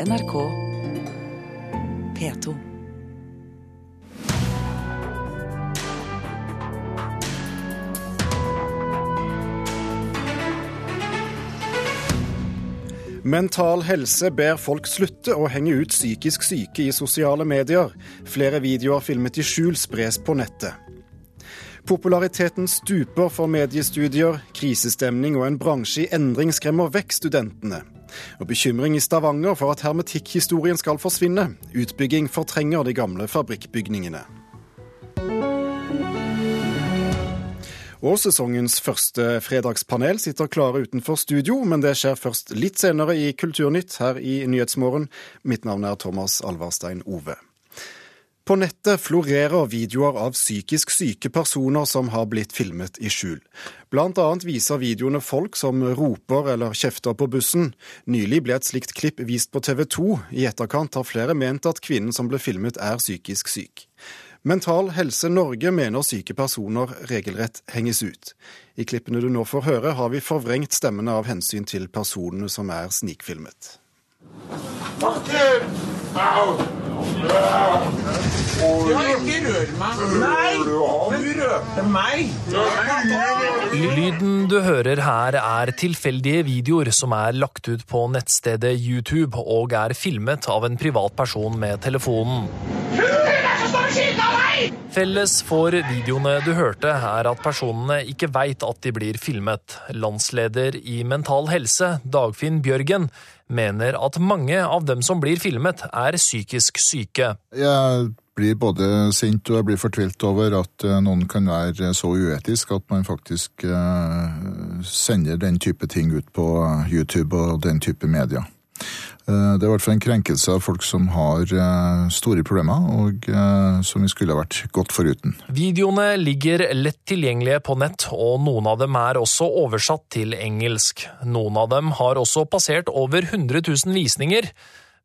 NRK P2. Mental Helse ber folk slutte å henge ut psykisk syke i sosiale medier. Flere videoer filmet i skjul spres på nettet. Populariteten stuper for mediestudier, krisestemning og en bransje i endring skremmer vekk studentene. Og bekymring i Stavanger for at hermetikkhistorien skal forsvinne. Utbygging fortrenger de gamle fabrikkbygningene. Og sesongens første fredagspanel sitter klare utenfor studio, men det skjer først litt senere i Kulturnytt her i Nyhetsmorgen. Mitt navn er Thomas Alvarstein Ove. På nettet florerer videoer av psykisk syke personer som har blitt filmet i skjul. Blant annet viser videoene folk som roper eller kjefter på bussen. Nylig ble et slikt klipp vist på TV 2. I etterkant har flere ment at kvinnen som ble filmet er psykisk syk. Mental Helse Norge mener syke personer regelrett henges ut. I klippene du nå får høre, har vi forvrengt stemmene av hensyn til personene som er snikfilmet. Martin! Au! Ikke rør meg. Nei! Du rørte meg. Lyden du hører her er tilfeldige videoer som er lagt ut på nettstedet YouTube og er filmet av en privatperson med telefonen. Felles for videoene du hørte, er at personene ikke veit at de blir filmet. Landsleder i Mental Helse, Dagfinn Bjørgen, mener at mange av dem som blir filmet, er psykisk syke. Jeg blir både sint og jeg blir fortvilt over at eh, noen kan være så uetisk at man faktisk eh, sender den type ting ut på YouTube og den type media. Eh, Det er i hvert fall en krenkelse av folk som har eh, store problemer, og eh, som vi skulle ha vært godt foruten. Videoene ligger lett tilgjengelige på nett, og noen av dem er også oversatt til engelsk. Noen av dem har også passert over 100 000 visninger.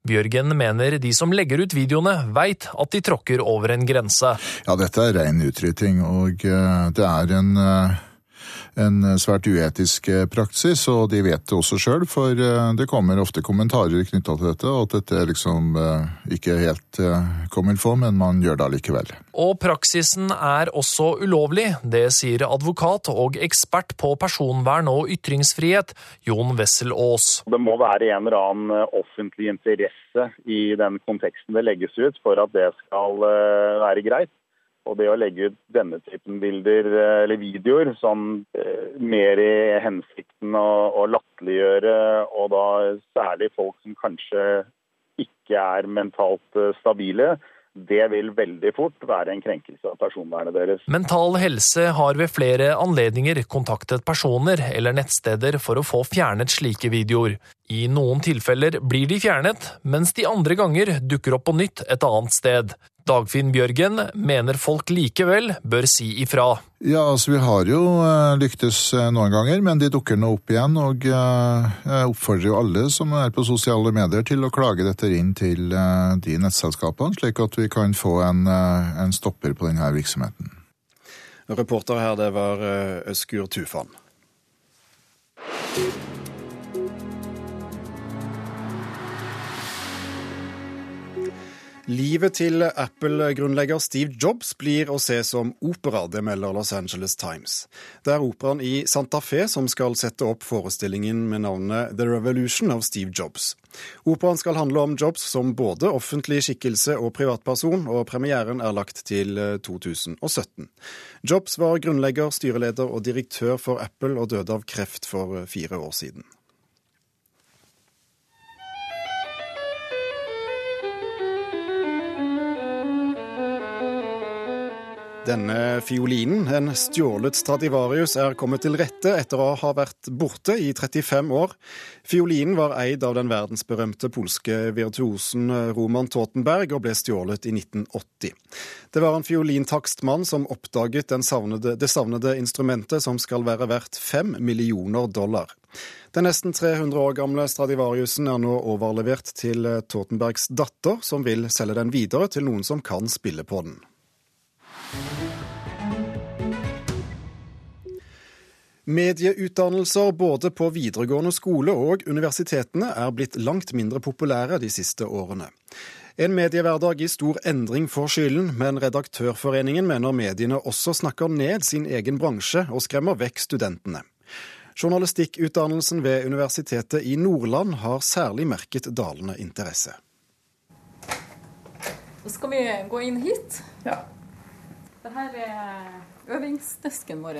Bjørgen mener de som legger ut videoene, veit at de tråkker over en grense. Ja, dette er ren utryting, og det er en, en svært uetisk eh, praksis, og de vet det også sjøl, for eh, det kommer ofte kommentarer knytta til dette, og at dette er liksom eh, ikke helt kommer få, men man gjør det allikevel. Og praksisen er også ulovlig, det sier advokat og ekspert på personvern og ytringsfrihet, Jon Wessel Aas. Det må være en eller annen eh, offentlig interesse i den konteksten det legges ut for at det skal eh, være greit. Og det å legge ut denne typen bilder eh, eller videoer eh, mer i hensikten å, å latterliggjøre, og da særlig folk som kanskje ikke er mentalt eh, stabile, det vil veldig fort være en krenkelse av personvernet deres. Mental Helse har ved flere anledninger kontaktet personer eller nettsteder for å få fjernet slike videoer. I noen tilfeller blir de fjernet, mens de andre ganger dukker opp på nytt et annet sted. Dagfinn Bjørgen mener folk likevel bør si ifra. Ja, altså vi har jo eh, lyktes eh, noen ganger, men de dukker nå opp igjen. Og eh, jeg oppfordrer jo alle som er på sosiale medier til å klage dette inn til de nettselskapene, slik at vi kan få en, en stopper på denne virksomheten. Reporter her, det var Øskur Tufan. Livet til Apple-grunnlegger Steve Jobs blir å se som opera, det melder Los Angeles Times. Det er operaen i Santa Fe som skal sette opp forestillingen med navnet The Revolution of Steve Jobs. Operaen skal handle om Jobs som både offentlig skikkelse og privatperson, og premieren er lagt til eh, 2017. Jobs var grunnlegger, styreleder og direktør for Apple og døde av kreft for eh, fire år siden. Denne fiolinen, en stjålet Stradivarius, er kommet til rette etter å ha vært borte i 35 år. Fiolinen var eid av den verdensberømte polske virtuosen Roman Totenberg og ble stjålet i 1980. Det var en fiolintakstmann som oppdaget savnede, det savnede instrumentet, som skal være verdt fem millioner dollar. Den nesten 300 år gamle Stradivariusen er nå overlevert til Totenbergs datter, som vil selge den videre til noen som kan spille på den. Medieutdannelser både på videregående skole og universitetene er blitt langt mindre populære de siste årene. En mediehverdag i stor endring får skylden, men Redaktørforeningen mener mediene også snakker ned sin egen bransje og skremmer vekk studentene. Journalistikkutdannelsen ved Universitetet i Nordland har særlig merket dalende interesse. Nå skal vi gå inn hit. Ja. Dette er øvingsdesken vår.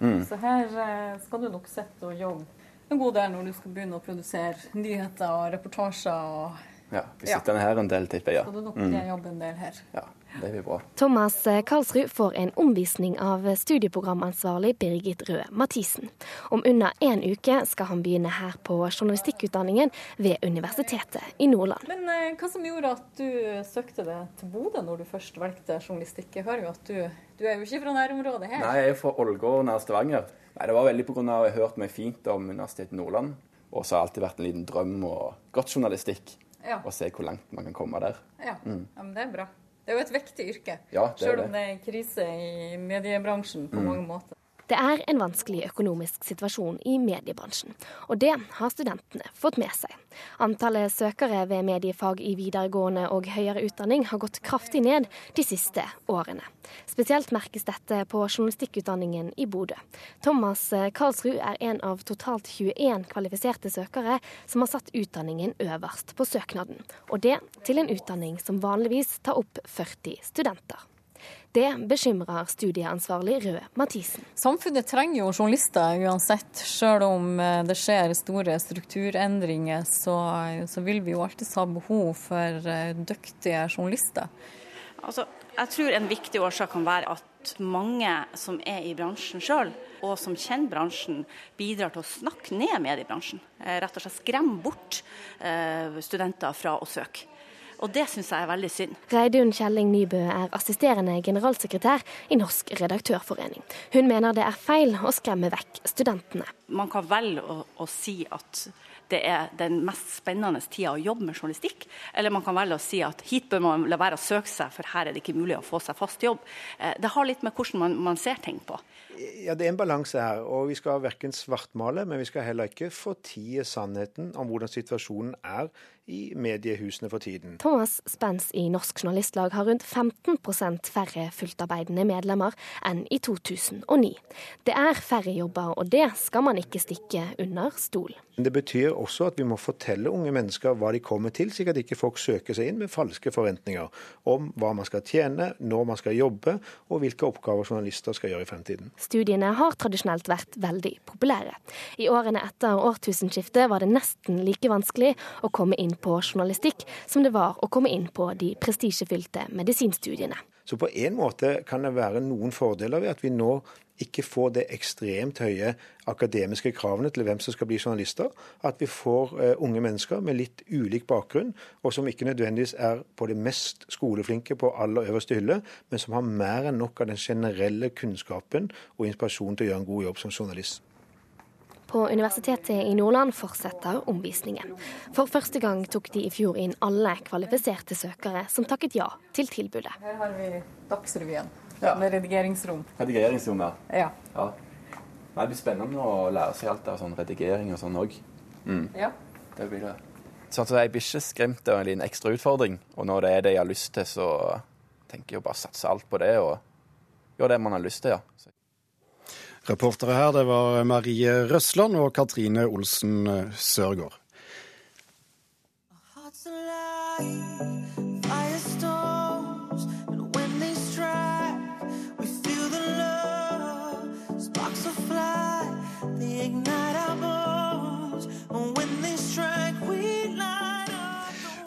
Mm. Så her eh, skal du nok sitte og jobbe en god del når du skal begynne å produsere nyheter og reportasjer. og ja. Vi sitter her en del, tipper jeg. skal du nok Mm. jobbe en del her. Ja, det blir bra. Thomas Karlsrud får en omvisning av studieprogramansvarlig Birgit Røe Mathisen. Om under én uke skal han begynne her på journalistikkutdanningen ved Universitetet i Nordland. Men eh, hva som gjorde at du søkte deg til Bodø når du først valgte journalistikk? Jeg hører jo at du, du er jo ikke fra nærområdet her. Nei, jeg er fra Ålgård nær Stavanger. Nei, Det var veldig pga. at jeg hørte meg fint om Universitetet i Nordland. Og så har det alltid vært en liten drøm og godt journalistikk. Ja. Og se hvor langt man kan komme der. Ja. ja, men det er bra. Det er jo et viktig yrke. Ja, er Selv om det er krise i mediebransjen på Mm. mange måter. Det er en vanskelig økonomisk situasjon i mediebransjen, og det har studentene fått med seg. Antallet søkere ved mediefag i videregående og høyere utdanning har gått kraftig ned de siste årene. Spesielt merkes dette på journalistikkutdanningen i Bodø. Thomas Karlsrud er en av totalt 21 kvalifiserte søkere som har satt utdanningen øverst på søknaden, og det til en utdanning som vanligvis tar opp 40 studenter. Det bekymrer studieansvarlig Røe Mathisen. Samfunnet trenger jo journalister uansett. Selv om eh, det skjer store strukturendringer, så, så vil vi jo alltid ha behov for eh, dyktige journalister. Altså, jeg tror en viktig årsak kan være at mange som er i bransjen sjøl, og som kjenner bransjen, bidrar til å snakke ned mediebransjen. Eh, Rett og slett skremme bort eh, studenter fra å søke. Og det syns jeg er veldig synd. Reidun Kjelling Nybø er assisterende generalsekretær i Norsk redaktørforening. Hun mener det er feil å skremme vekk studentene. Man kan velge å, å si at det er den mest spennende tida å jobbe med journalistikk, eller man kan velge å si at hit bør man la være å søke seg, for her er det ikke mulig å få seg fast jobb. Eh, Det har litt med hvordan man, man ser ting på. Ja, Det er en balanse her. og Vi skal verken svartmale, men vi skal heller ikke fortie sannheten om hvordan situasjonen er i mediehusene for tiden. Thomas Spence i Norsk Journalistlag har rundt 15% færre fulltarbeidende medlemmer enn i 2009. Det er færre jobber, og det skal man ikke stikke under stol. Det betyr også at vi må fortelle unge mennesker hva de kommer til, slik at ikke folk søker seg inn med falske forventninger om hva man skal tjene, når man skal jobbe, og hvilke oppgaver journalister skal gjøre i fremtiden. Studiene har tradisjonelt vært veldig populære. I årene etter årtusenskiftet var det nesten like vanskelig å komme inn på journalistikk som det var å komme inn på de prestisjefylte medisinstudiene. Så på en måte kan det være noen fordeler ved at vi nå ikke får det ekstremt høye akademiske kravene til hvem som skal bli journalister. At vi får eh, unge mennesker med litt ulik bakgrunn, og som ikke nødvendigvis er på det mest skoleflinke på aller øverste hylle, men som har mer enn nok av den generelle kunnskapen og inspirasjonen til å gjøre en god jobb som journalist. På Universitetet i Nordland fortsetter omvisningen. For første gang tok de i fjor inn alle kvalifiserte søkere som takket ja til tilbudet. Her har vi Dagsrevyen Ja. med redigeringsrom. Redigeringsrom, ja. Ja. ja. Nei, Det blir spennende å lære seg alt av sånn redigering og sånn òg. Mm. ja. Det blir det. Sånn at Jeg blir ikke skremt av en liten ekstra utfordring. Og når det er det jeg har lyst til, så tenker jeg å bare satse alt på det og gjøre det man har lyst til, ja. Så Reportere her det var Marie Røsland og Katrine Olsen Sørgaard.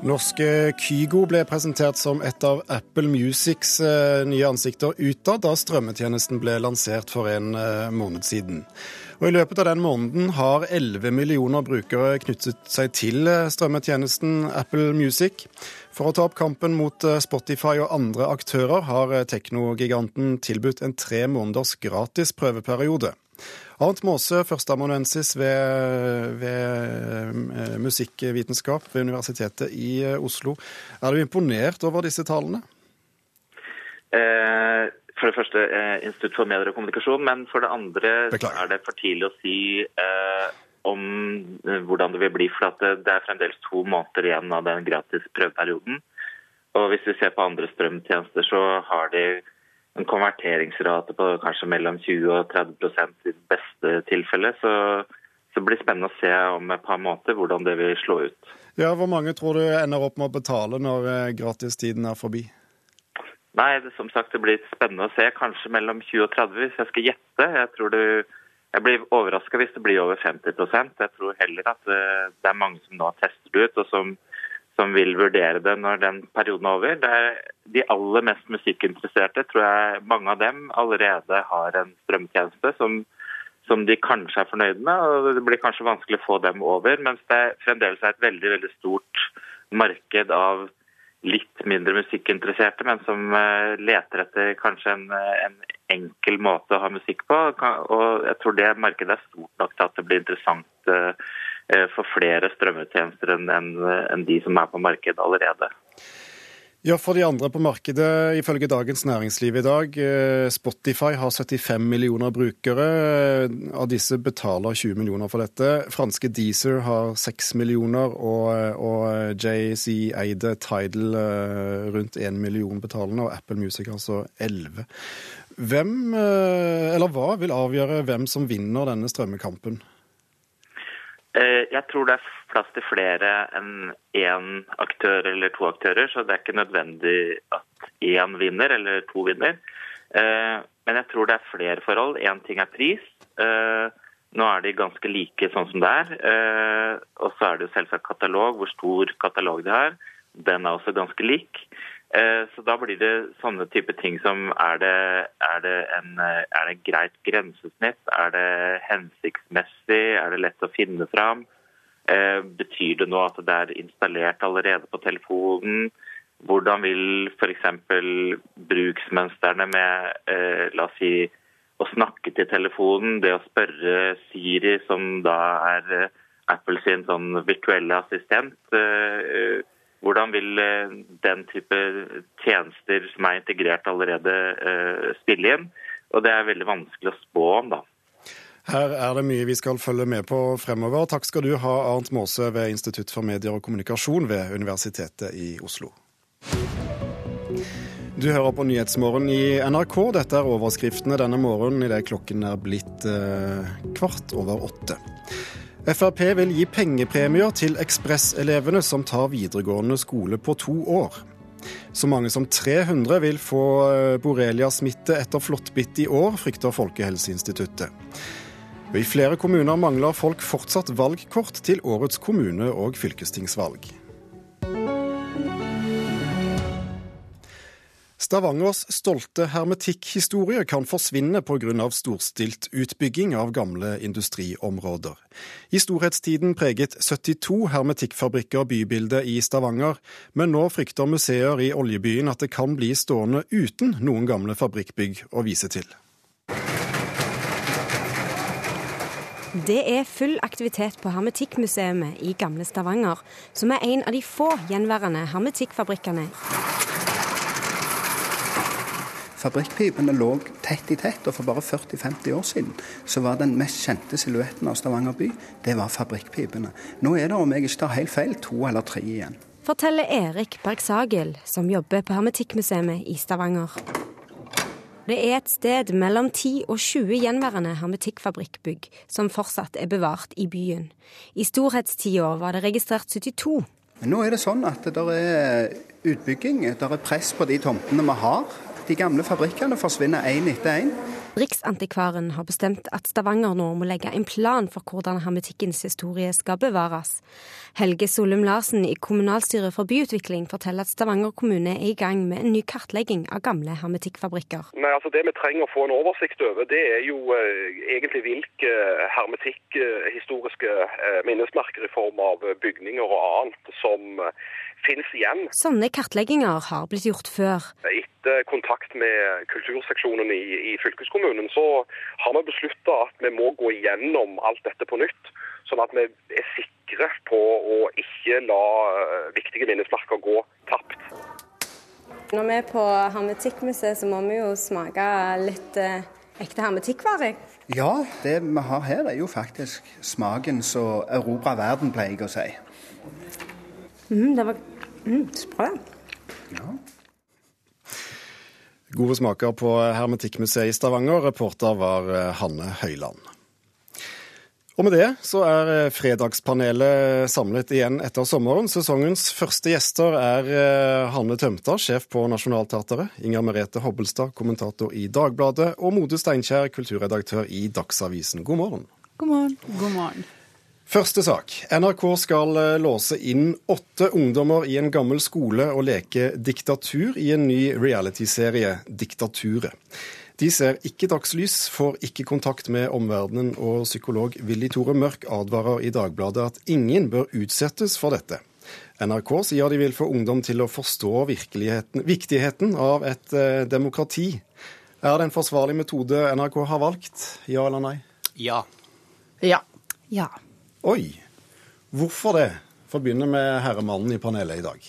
Norske Kygo ble presentert som et av Apple Musics eh, nye ansikter utad da strømmetjenesten ble lansert for en eh, måned siden. Og I løpet av den måneden har 11 millioner brukere knyttet seg til eh, strømmetjenesten Apple Music. For å ta opp kampen mot Spotify og andre aktører har teknogiganten tilbudt en tre måneders gratis prøveperiode. Arnt Maase, førsteamanuensis ved, ved eh, musikkvitenskap ved Universitetet i eh, Oslo. Er du imponert over disse tallene? Eh, for det første eh, Institutt for medier og kommunikasjon, men for det andre Beklager. er det for tidlig å si eh, om eh, hvordan det vil bli. For at det, det er fremdeles to måneder igjen av den gratis prøveperioden. Og hvis vi ser på andre strømtjenester, så har de en konverteringsrate på kanskje mellom 20 og 30% i det beste tilfellet. Så, så det blir spennende å se om et par måneder hvordan det vil slå ut. Ja, Hvor mange tror du ender opp med å betale når eh, gratistiden er forbi? Nei, det, som sagt, det blir spennende å se. Kanskje mellom 20 og 30, hvis jeg skal gjette. Jeg tror det, jeg blir overraska hvis det blir over 50% Jeg tror heller at det, det er mange som nå tester det ut, og som som vil vurdere det når den perioden er over. Det er de aller mest musikkinteresserte tror jeg mange av dem allerede har en strømtjeneste som, som de kanskje er fornøyd med. og Det blir kanskje vanskelig å få dem over, mens det fremdeles er et veldig veldig stort marked av litt mindre musikkinteresserte, men som eh, leter etter kanskje en, en enkel måte å ha musikk på. Og jeg tror det markedet er stort nok til at det blir interessant eh, Eh, for flere strømmetjenester enn de som er på markedet allerede. Ja, For de andre på markedet, ifølge Dagens Næringsliv i dag, eh, Spotify har 75 millioner brukere. Av disse betaler 20 millioner for dette. Franske Deezer har 6 millioner, og, og JC eide Tidal eh, rundt 1 million betalende, og Apple Music altså 11. Hvem, eller hva, vil avgjøre hvem som vinner denne strømmekampen? Eh, jeg tror det er plass til flere enn én aktør eller to aktører, så det er ikke nødvendig at én vinner eller to vinner. Eh, men jeg tror det er flere forhold. Én ting er pris. Eh, nå er de ganske like sånn som det er. Og så er det jo selvsagt katalog, hvor stor katalog de har. Den er også ganske lik. Eh, så da blir det sånne type ting som er det, er det, en, er det greit grensesnitt? Er det hensiktsmessig? Er det lett å finne fram? Eh, betyr det nå at det er installert allerede på telefonen? Hvordan vil f.eks. bruksmønstrene med eh, la oss si, å snakke til telefonen, det å spørre Siri, som da er Apple sin sånn virtuelle assistent, hvordan vil eh, den type tjenester som er integrert allerede, eh, spille inn? Og Det er veldig vanskelig å spå om, da. Her er det mye vi skal følge med på fremover. Takk skal du ha, Arnt Maase ved Institutt for medier og kommunikasjon ved Universitetet i Oslo. Du hører på Nyhetsmorgen i NRK. Dette er overskriftene denne morgenen idet klokken er blitt eh, kvart over åtte. Frp vil gi pengepremier til ekspresselevene som tar videregående skole på to år. Så mange som 300 vil få eh, borrelia-smitte etter flåttbitt i år, frykter Folkehelseinstituttet. I flere kommuner mangler folk fortsatt valgkort til årets kommune- og fylkestingsvalg. Stavangers stolte hermetikkhistorie kan forsvinne pga. storstilt utbygging av gamle industriområder. I storhetstiden preget 72 hermetikkfabrikker bybildet i Stavanger, men nå frykter museer i oljebyen at det kan bli stående uten noen gamle fabrikkbygg å vise til. Det er full aktivitet på Hermetikkmuseet i gamle Stavanger, som er en av de få gjenværende hermetikkfabrikkene Fabrikkpipene lå tett i tett, og for bare 40-50 år siden så var den mest kjente silhuetten av Stavanger by, det var fabrikkpipene. Nå er det, om jeg ikke tar helt feil, to eller tre igjen. Forteller Erik Bergsagel, som jobber på Hermetikkmuseet i Stavanger. Det er et sted mellom 10 og 20 gjenværende hermetikkfabrikkbygg som fortsatt er bevart i byen. I storhetstida var det registrert 72. Men nå er det sånn at det er utbygging, det er press på de tomtene vi har. De gamle fabrikkene forsvinner én etter én. Riksantikvaren har bestemt at Stavanger nå må legge en plan for hvordan hermetikkens historie skal bevares. Helge Solum Larsen i kommunalstyret for byutvikling forteller at Stavanger kommune er i gang med en ny kartlegging av gamle hermetikkfabrikker. Nei, altså Det vi trenger å få en oversikt over, det er jo eh, egentlig hvilke hermetikkhistoriske eh, minnesmerker i form av bygninger og annet som eh, finnes igjen. Sånne kartlegginger har blitt gjort før. Etter kontakt med kulturseksjonen i, i fylkeskommunen, så har vi beslutta at vi må gå igjennom alt dette på nytt. Sånn at vi er sikre på å ikke la eh, viktige minnesmerker gå tapt. Når vi er på Hermetikkmuseet, så må vi jo smake litt eh, ekte hermetikkvarer. Ja, det vi har her er jo faktisk smaken som erobrer verden, pleier jeg å si. Mm, det var mm, bra. Gode smaker på Hermetikkmuseet i Stavanger. Reporter var eh, Hanne Høyland. Og med det så er eh, Fredagspanelet samlet igjen etter sommeren. Sesongens første gjester er eh, Hanne Tømta, sjef på Nationaltheatret, Inger Merete Hobbelstad, kommentator i Dagbladet, og Mode Steinkjer, kulturredaktør i Dagsavisen. God morgen. God morgen. God morgen. Første sak. NRK skal eh, låse inn åtte ungdommer i en gammel skole og leke diktatur i en ny realityserie, Diktaturet. De ser ikke dagslys, får ikke kontakt med omverdenen, og psykolog Willy Tore Mørk advarer i Dagbladet at ingen bør utsettes for dette. NRK sier de vil få ungdom til å forstå viktigheten av et eh, demokrati. Er det en forsvarlig metode NRK har valgt? Ja eller nei? Ja. Ja. Ja. Oi. Hvorfor det? Får begynne med herremannen i panelet i dag.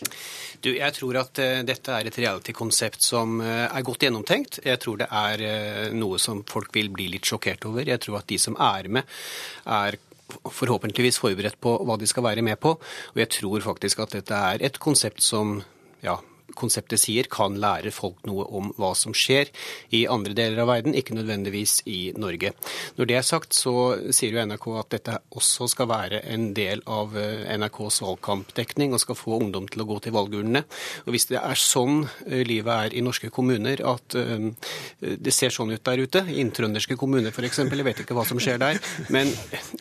Du, jeg tror at uh, dette er et reality-konsept som uh, er godt gjennomtenkt. Jeg tror det er uh, noe som folk vil bli litt sjokkert over. Jeg tror at de som er med, er forhåpentligvis forberedt på hva de skal være med på. Og jeg tror faktisk at dette er et konsept som ja, konseptet sier, kan lære folk noe om hva som skjer i andre deler av verden, ikke nødvendigvis i Norge. Når det er sagt, så sier jo NRK at dette også skal være en del av eh, NRKs valgkampdekning og skal få ungdom til å gå til valgurnene. Og hvis det er sånn eh, livet er i norske kommuner, at eh, det ser sånn ut der ute, inntrønderske kommuner f.eks., jeg vet ikke hva som skjer der, men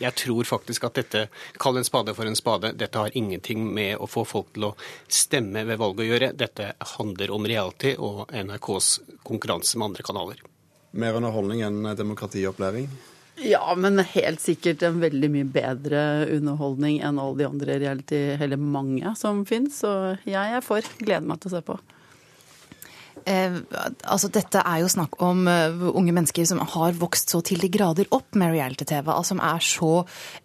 jeg tror faktisk at dette, kall en spade for en spade, dette har ingenting med å få folk til å stemme ved valget å gjøre. Dette dette handler om reality og NRKs konkurranse med andre kanaler. Mer underholdning enn demokratiopplæring? Ja, men helt sikkert en veldig mye bedre underholdning enn alle de andre reality, eller mange som finnes. Så jeg er for. Gleder meg til å se på. Eh, altså Dette er jo snakk om uh, unge mennesker som har vokst så til de grader opp med reality-TV. Altså, som er så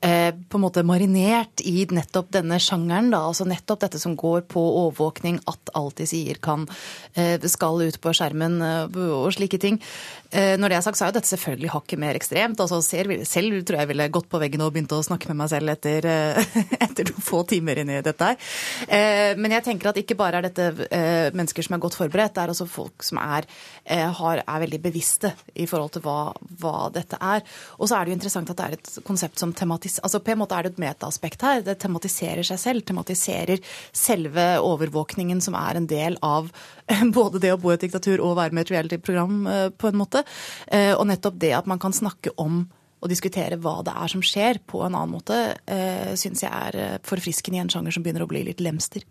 eh, på en måte marinert i nettopp denne sjangeren. Da. Altså Nettopp dette som går på overvåkning, at alt de sier kan eh, skal ut på skjermen uh, og slike ting. Eh, når det er sagt, så er jo dette selvfølgelig hakket mer ekstremt. Altså Selv, selv tror jeg ville gått på veggen og begynt å snakke med meg selv etter, eh, etter noen få timer inn i dette her. Eh, men jeg tenker at ikke bare er dette eh, mennesker som er godt forberedt, det er også folk som er, eh, har, er veldig bevisste i forhold til hva, hva, dette er. Og så er det jo interessant at det er et konsept som tematiserer altså På en måte er det et metaaspekt her. Det tematiserer seg selv. Tematiserer selve overvåkningen som er en del av både det å bo i et diktatur og være med i et reality-program, eh, på en måte. Eh, og nettopp det at man kan snakke om og diskutere hva det er som skjer, på en annen måte, syns jeg er forfriskende i en sjanger som begynner å bli litt lemster.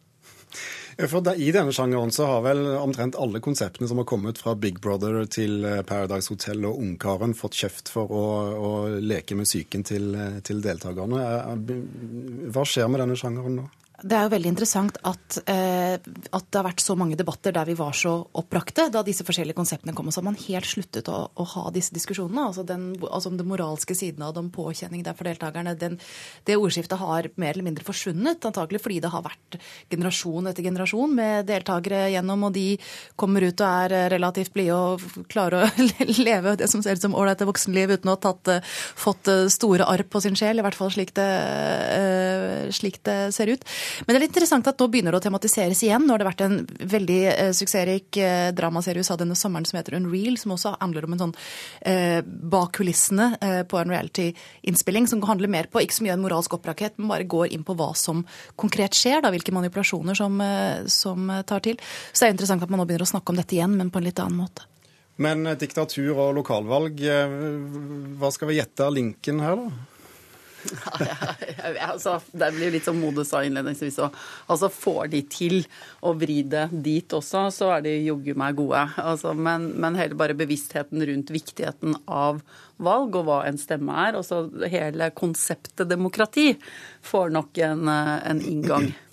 For I denne sjangeren så har vel omtrent alle konseptene som har kommet fra Big Brother til eh, Paradise Hotel og Ungkaren, fått kjeft for å, å leke med psyken til, eh, til deltakerne. Hva skjer med denne sjangeren nå? Det er jo veldig interessant at, eh, at, det har vært så mange debatter der vi var så oppbrakte da disse forskjellige konseptene kom. Og så har man helt sluttet å, å ha disse diskusjonene. Altså, den, altså den moralske siden av dem, påkjenning der for deltakerne. Den, det ordskiftet har mer eller mindre forsvunnet. Antakelig fordi det har vært generasjon etter generasjon med deltakere gjennom, og de kommer ut og er relativt blide og klarer å leve det som ser ut som ålreite voksenliv uten å ha tatt, eh, fått eh, store arr på sin sjel. I hvert fall slik det, slik det ser ut. Men det er litt interessant at nå begynner det å tematiseres igjen. Nå har det vært en veldig eh, suksessrik eh, dramaserie USA denne sommeren som heter Unreal, som også handler om en sånn eh, bak kulissene eh, på en reality-innspilling, som handler mer på ikke så mye en moralsk opprakhet, men bare går inn på hva som konkret skjer, da, hvilke manipulasjoner som, eh, som tar til. Så det er interessant at man nå begynner å snakke om dette igjen, men på en litt annen måte. Men diktatur og lokalvalg, hva skal vi gjette av linken her, da? Altså, det blir litt som Mode sa innledningsvis òg. Altså, får de til å vri det dit også, så er de joggu meg gode. Altså, men, men hele bare bevisstheten rundt viktigheten av valg og hva en stemme er. altså hele konseptet demokrati får nok en, en inngang.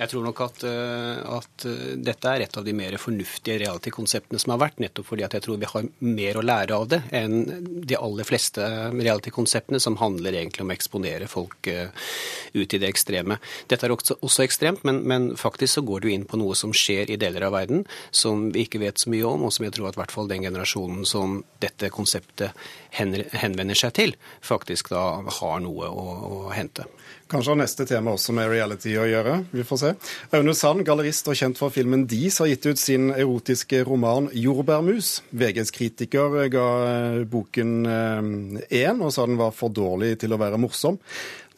Jeg tror nok at, eh, at eh, dette er et av de mer fornuftige reality-konseptene som har vært, nettopp fordi at jeg tror vi har mer å lære av det enn de aller fleste reality-konseptene som handler egentlig om å eksponere folk eh, ut i det ekstreme. Dette er også, også ekstremt, men, men, faktisk så går du inn på noe som skjer i deler av verden som vi ikke vet så mye om, og som jeg tror at i hvert fall den generasjonen som dette konseptet henvender seg til, faktisk da har noe å, å hente. Kanskje har neste tema også med reality å gjøre. Vi får se. Aune Sand, gallerist og kjent for filmen Dis, har gitt ut sin erotiske roman 'Jordbærmus'. VGs kritiker ga eh, boken én eh, og sa den var for dårlig til å være morsom.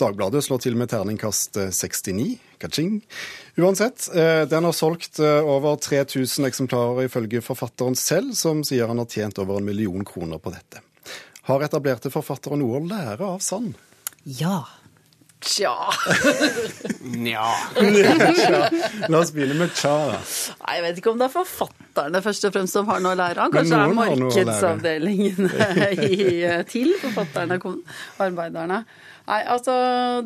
Dagbladet slår til med terningkast 69. Eh, Kaching. Uansett, den har solgt over 3000 eksemplarer ifølge forfatteren selv, som sier han har tjent over en million kroner på dette. Har etablerte forfattere noe å lære av Sand? Ja. Tja. Nja. La oss begynne med tja. Nei, Jeg vet ikke om det er forfatterne først og fremst som har noe å lære av. Kanskje det er markedsavdelingene i, eh, til forfatterne, arbeiderne. Nei, altså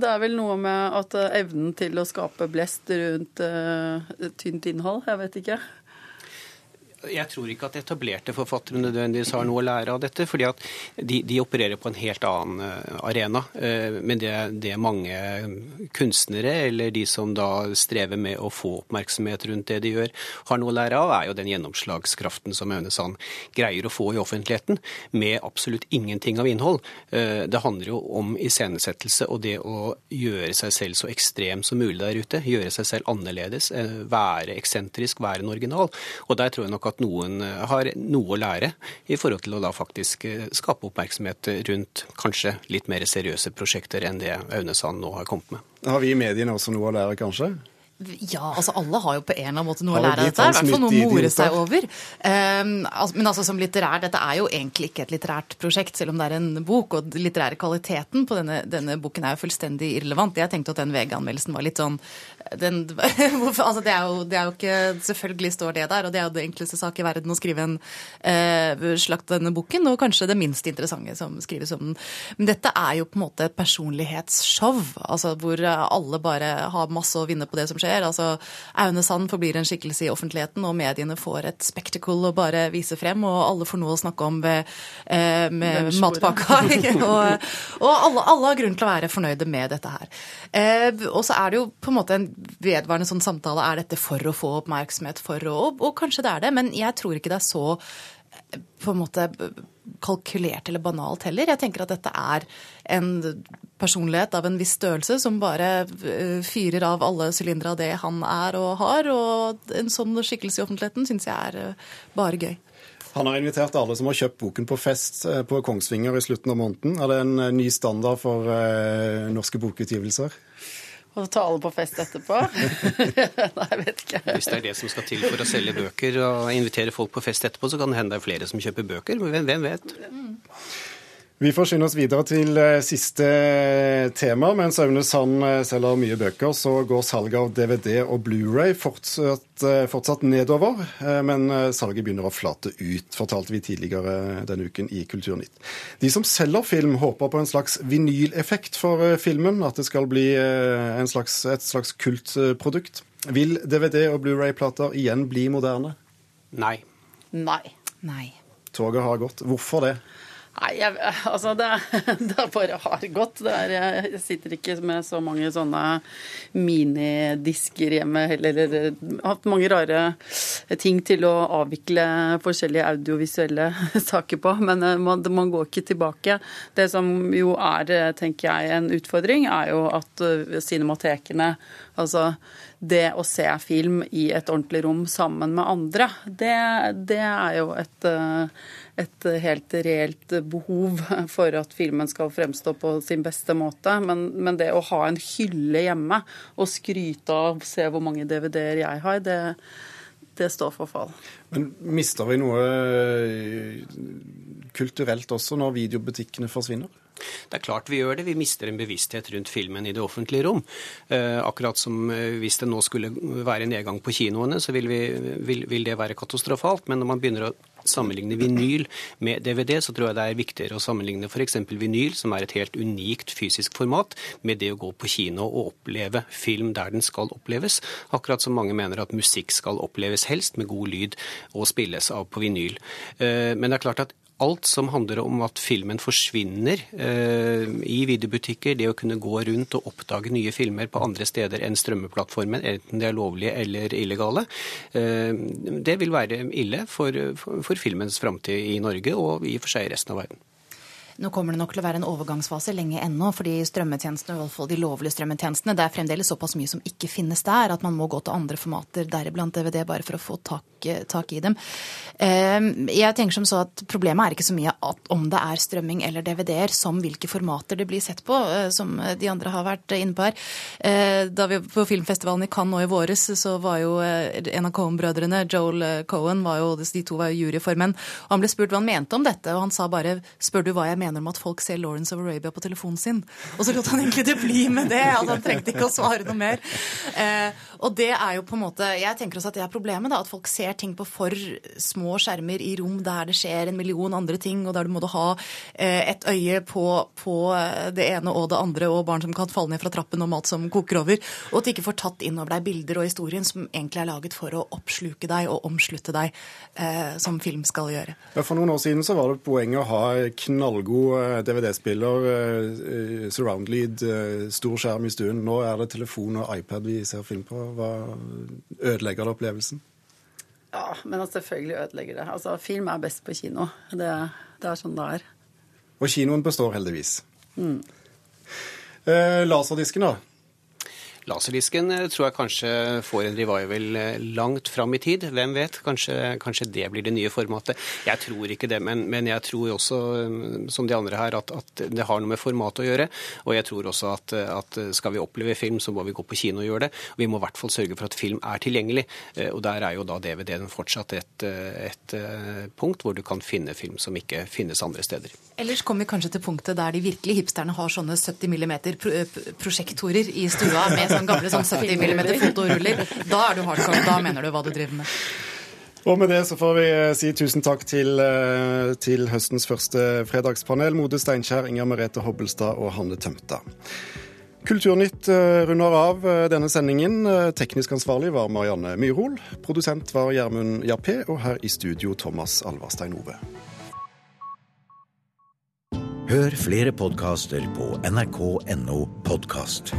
det er vel noe med at eh, evnen til å skape blest rundt uh, tynt innhold. Jeg vet ikke. Jeg tror ikke at etablerte forfattere nødvendigvis har noe å lære av dette. fordi at de, de opererer på en helt annen eh, arena. Eh, men det, det mange kunstnere, eller de som da strever med å få oppmerksomhet rundt det de gjør, har noe å lære av, er jo den gjennomslagskraften som Aune Sand greier å få i offentligheten, med absolutt ingenting av innhold. Eh, det handler jo om iscenesettelse og det å gjøre seg selv så ekstrem som mulig der ute. Gjøre seg selv annerledes, være eksentrisk, være en original. Og der tror jeg nok at at noen eh, har noe å lære i forhold til å da faktisk eh, skape oppmerksomhet rundt kanskje litt mer seriøse prosjekter enn det Aune nå har kommet med. Har vi i mediene også noe å lære, kanskje? Ja, altså alle har jo på en eller annen måte noe å lære av dette. I hvert fall noe å more seg over. Um, altså, men altså som litterær, dette er jo egentlig ikke et litterært prosjekt, selv om det er en bok. Og den litterære kvaliteten på denne, denne boken er jo fullstendig irrelevant. Jeg tenkte at den VG-anmeldelsen var litt sånn den, altså det, er jo, det, er jo, ikke Selvfølgelig står det der, og det er jo det enkleste sak i verden å skrive en eh, slakt denne boken, og kanskje det minst interessante som skrives om den. Men dette er jo på en måte et personlighetsshow, altså hvor alle bare har masse å vinne på det som skjer skjer. Altså, Aune Sand forblir en skikkelse i offentligheten, og mediene får et spectacle å bare vise frem, og alle får noe å snakke om ved, eh, med matpakka. og, og alle, alle, har grunn til å være fornøyde med dette her. Eh, og så er det jo på en måte en vedvarende sånn samtale. Er dette for å få oppmerksomhet, for å Og, og kanskje det er det, men jeg tror ikke det er så eh, på en måte kalkulert eller banalt heller. Jeg tenker at dette er en personlighet av en viss størrelse som bare eh, fyrer av alle sylindere av det han er og har. Og en sånn skikkelse i offentligheten syns jeg er eh, bare gøy. Han har invitert alle som har kjøpt boken på fest eh, på Kongsvinger i slutten av måneden. Er det en ny standard for norske bokutgivelser? Og tale på fest etterpå? Nei, jeg vet ikke. Hvis det er det som skal til for å selge bøker og invitere folk på fest etterpå, så kan det hende det er flere som kjøper bøker. Men hvem vet? Mm. Vi får skynde oss videre til eh, siste tema. Mens Aune Sand eh, selger mye bøker, så går salget av DVD og Blu-ray fortsatt, eh, fortsatt, nedover. Men salget begynner å flate ut, fortalte vi tidligere denne uken i Kulturnytt. De som selger film, håper på en slags vinyleffekt for filmen. At det skal bli slags, et slags kultprodukt. Vil DVD og Blu-ray-plater igjen bli moderne? Nei. Nei. Nei. Toget har gått. Hvorfor det? Nei, jeg, altså det, det bare har gått. Er, jeg sitter ikke med så mange sånne minidisker hjemme heller. Eller hatt mange rare ting til å avvikle forskjellige audiovisuelle saker på. Men eh, man, man, går ikke tilbake. Det som jo er, tenker jeg, en utfordring, er jo at eh, cinematekene Altså det å se film i et ordentlig rom sammen med andre, det, det er jo et et helt reelt behov for at filmen skal fremstå på sin beste måte. Men, men det å ha en hylle hjemme og skryte av se hvor mange DVD-er jeg har, det, det står for fall. Men mister vi noe eh, kulturelt også når videobutikkene forsvinner? Det er klart vi gjør det. Vi mister en bevissthet rundt filmen i det offentlige rom. Eh, akkurat som eh, hvis det nå skulle være nedgang på kinoene, så vil, vi, vil, vil, det være katastrofalt. Men når man begynner å sammenligne vinyl med DVD, så tror jeg det er viktigere å sammenligne f.eks. vinyl, som er et helt unikt fysisk format, med det å gå på kino og oppleve film der den skal oppleves. Akkurat som mange mener at musikk skal oppleves helst med god lyd og spilles av på vinyl. Eh, Men det er klart at alt som handler om at filmen forsvinner eh, i videobutikker, det å kunne gå rundt og oppdage nye filmer på andre steder enn strømmeplattformen, enten de er lovlige eller illegale, eh, det vil være ille for, for, filmens framtid i Norge og i og for seg i resten av verden. Nå kommer det nok til å være en overgangsfase lenge ennå, fordi strømmetjenestene, i hvert fall de lovlige strømmetjenestene, det er fremdeles såpass mye som ikke finnes der, at man må gå til andre formater, deriblant DVD, bare for å få tak, tak i dem. Eh, Jeg tenker som så at Problemet er ikke så mye om det er strømming eller DVD-er, som hvilke formater det blir sett på, eh, som de andre har vært inne på her. Eh, Da vi på filmfestivalen i Cannes nå i våres, så var jo eh, en av Cohen-brødrene, Joel Cohen, var jo, de to var jo juryformenn. og Han ble spurt hva han mente om dette, og han sa bare 'spør du hva jeg mener om at folk ser Lawrence of Arabia på telefonen sin'? Og så lot han egentlig det bli med det. altså Han trengte ikke å svare noe mer. Eh, og det er jo på en måte, Jeg tenker også at det er problemet, da, at folk ser ting på for små skjermer i rom der det skjer en million andre ting, og der du må ha eh, et øye på, på det ene og det andre, og barn som kan falle ned fra trappen og mat som koker over. Og at de ikke får tatt inn over deg bilder og historien som egentlig er laget for å oppsluke deg og omslutte deg, eh, som film skal gjøre. For noen år siden så var det poenget å ha knallgod eh, DVD-spiller, eh, surround lead, eh, stor skjerm i stuen. Nå er det telefon og iPad vi ser film på. Hva ødelegger det opplevelsen? Ja, men selvfølgelig ødelegger det. Altså, Film er best på kino. Det, det er sånn det er. Og kinoen består heldigvis. Mm. Eh, laserdisken, da? Laserdisken eh, tror jeg kanskje får en revival eh, langt fram i tid. Hvem vet? Kanskje, kanskje det blir det nye formatet. Jeg tror ikke det, men, men jeg tror også, eh, som de andre her, at, at, det har noe med formatet å gjøre. Og jeg tror også at, at, skal vi oppleve film, så må vi gå på kino og gjøre det. Vi må i hvert fall sørge for at film er tilgjengelig. Og der er jo da DVD-en fortsatt et, et punkt hvor du kan finne film som ikke finnes andre steder. Ellers kommer vi kanskje til punktet der de virkelige hipsterne har sånne 70 mm prosjektorer i stua med sånn gamle sånn 70 mm fotoruller. Da er du hardcore. Da mener du hva du driver med. Og med det så får vi si tusen takk til, til høstens første fredagspanel. Mode Steinkjer, Inger Merete Hobbelstad og Hanne Tømta. Kulturnytt runder av denne sendingen. Teknisk ansvarlig var Marianne Myrhol. Produsent var Gjermund Jappé, og her i studio Thomas Alvarstein Ove. Hør flere podkaster på nrk.no podkast.